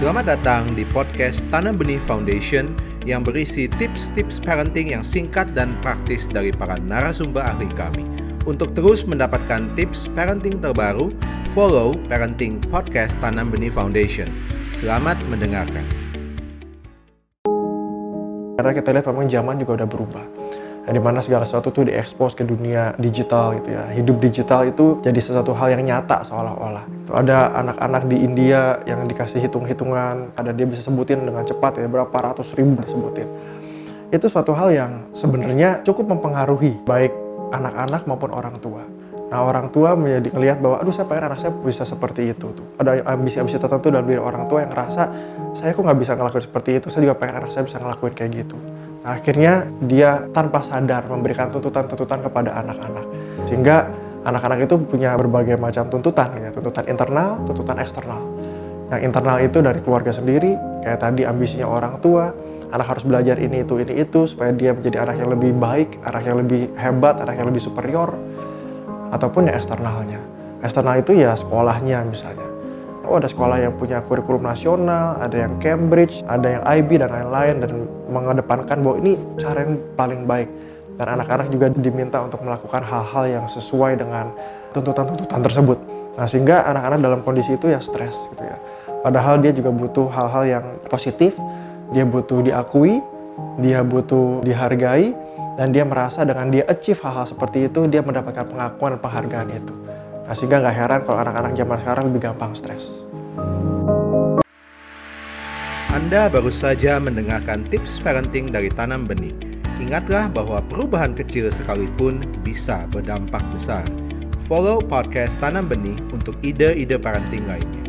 Selamat datang di podcast Tanam Benih Foundation yang berisi tips-tips parenting yang singkat dan praktis dari para narasumber ahli kami. Untuk terus mendapatkan tips parenting terbaru, follow Parenting Podcast Tanam Benih Foundation. Selamat mendengarkan. Karena kita lihat memang zaman juga udah berubah. Nah, di mana segala sesuatu tuh diekspos ke dunia digital gitu ya. Hidup digital itu jadi sesuatu hal yang nyata seolah-olah. Itu ada anak-anak di India yang dikasih hitung-hitungan, ada dia bisa sebutin dengan cepat ya berapa ratus ribu disebutin. Itu suatu hal yang sebenarnya cukup mempengaruhi baik anak-anak maupun orang tua. Nah orang tua menjadi ngelihat bahwa aduh saya pengen anak saya bisa seperti itu tuh. Ada ambisi-ambisi tertentu dalam diri orang tua yang ngerasa saya kok nggak bisa ngelakuin seperti itu. Saya juga pengen anak saya bisa ngelakuin kayak gitu. Nah, akhirnya dia tanpa sadar memberikan tuntutan-tuntutan kepada anak-anak. Sehingga anak-anak itu punya berbagai macam tuntutan, ya, tuntutan internal, tuntutan eksternal. Yang internal itu dari keluarga sendiri, kayak tadi ambisinya orang tua, anak harus belajar ini itu ini itu supaya dia menjadi anak yang lebih baik, anak yang lebih hebat, anak yang lebih superior, ataupun yang eksternalnya. Eksternal itu ya sekolahnya misalnya oh ada sekolah yang punya kurikulum nasional, ada yang Cambridge, ada yang IB dan lain-lain dan mengedepankan bahwa ini cara yang paling baik. Dan anak-anak juga diminta untuk melakukan hal-hal yang sesuai dengan tuntutan-tuntutan tersebut. Nah sehingga anak-anak dalam kondisi itu ya stres gitu ya. Padahal dia juga butuh hal-hal yang positif, dia butuh diakui, dia butuh dihargai, dan dia merasa dengan dia achieve hal-hal seperti itu, dia mendapatkan pengakuan dan penghargaan itu. Nah, sehingga nggak heran kalau anak-anak zaman sekarang lebih gampang stres. Anda baru saja mendengarkan tips parenting dari Tanam Benih. Ingatlah bahwa perubahan kecil sekalipun bisa berdampak besar. Follow podcast Tanam Benih untuk ide-ide parenting lainnya.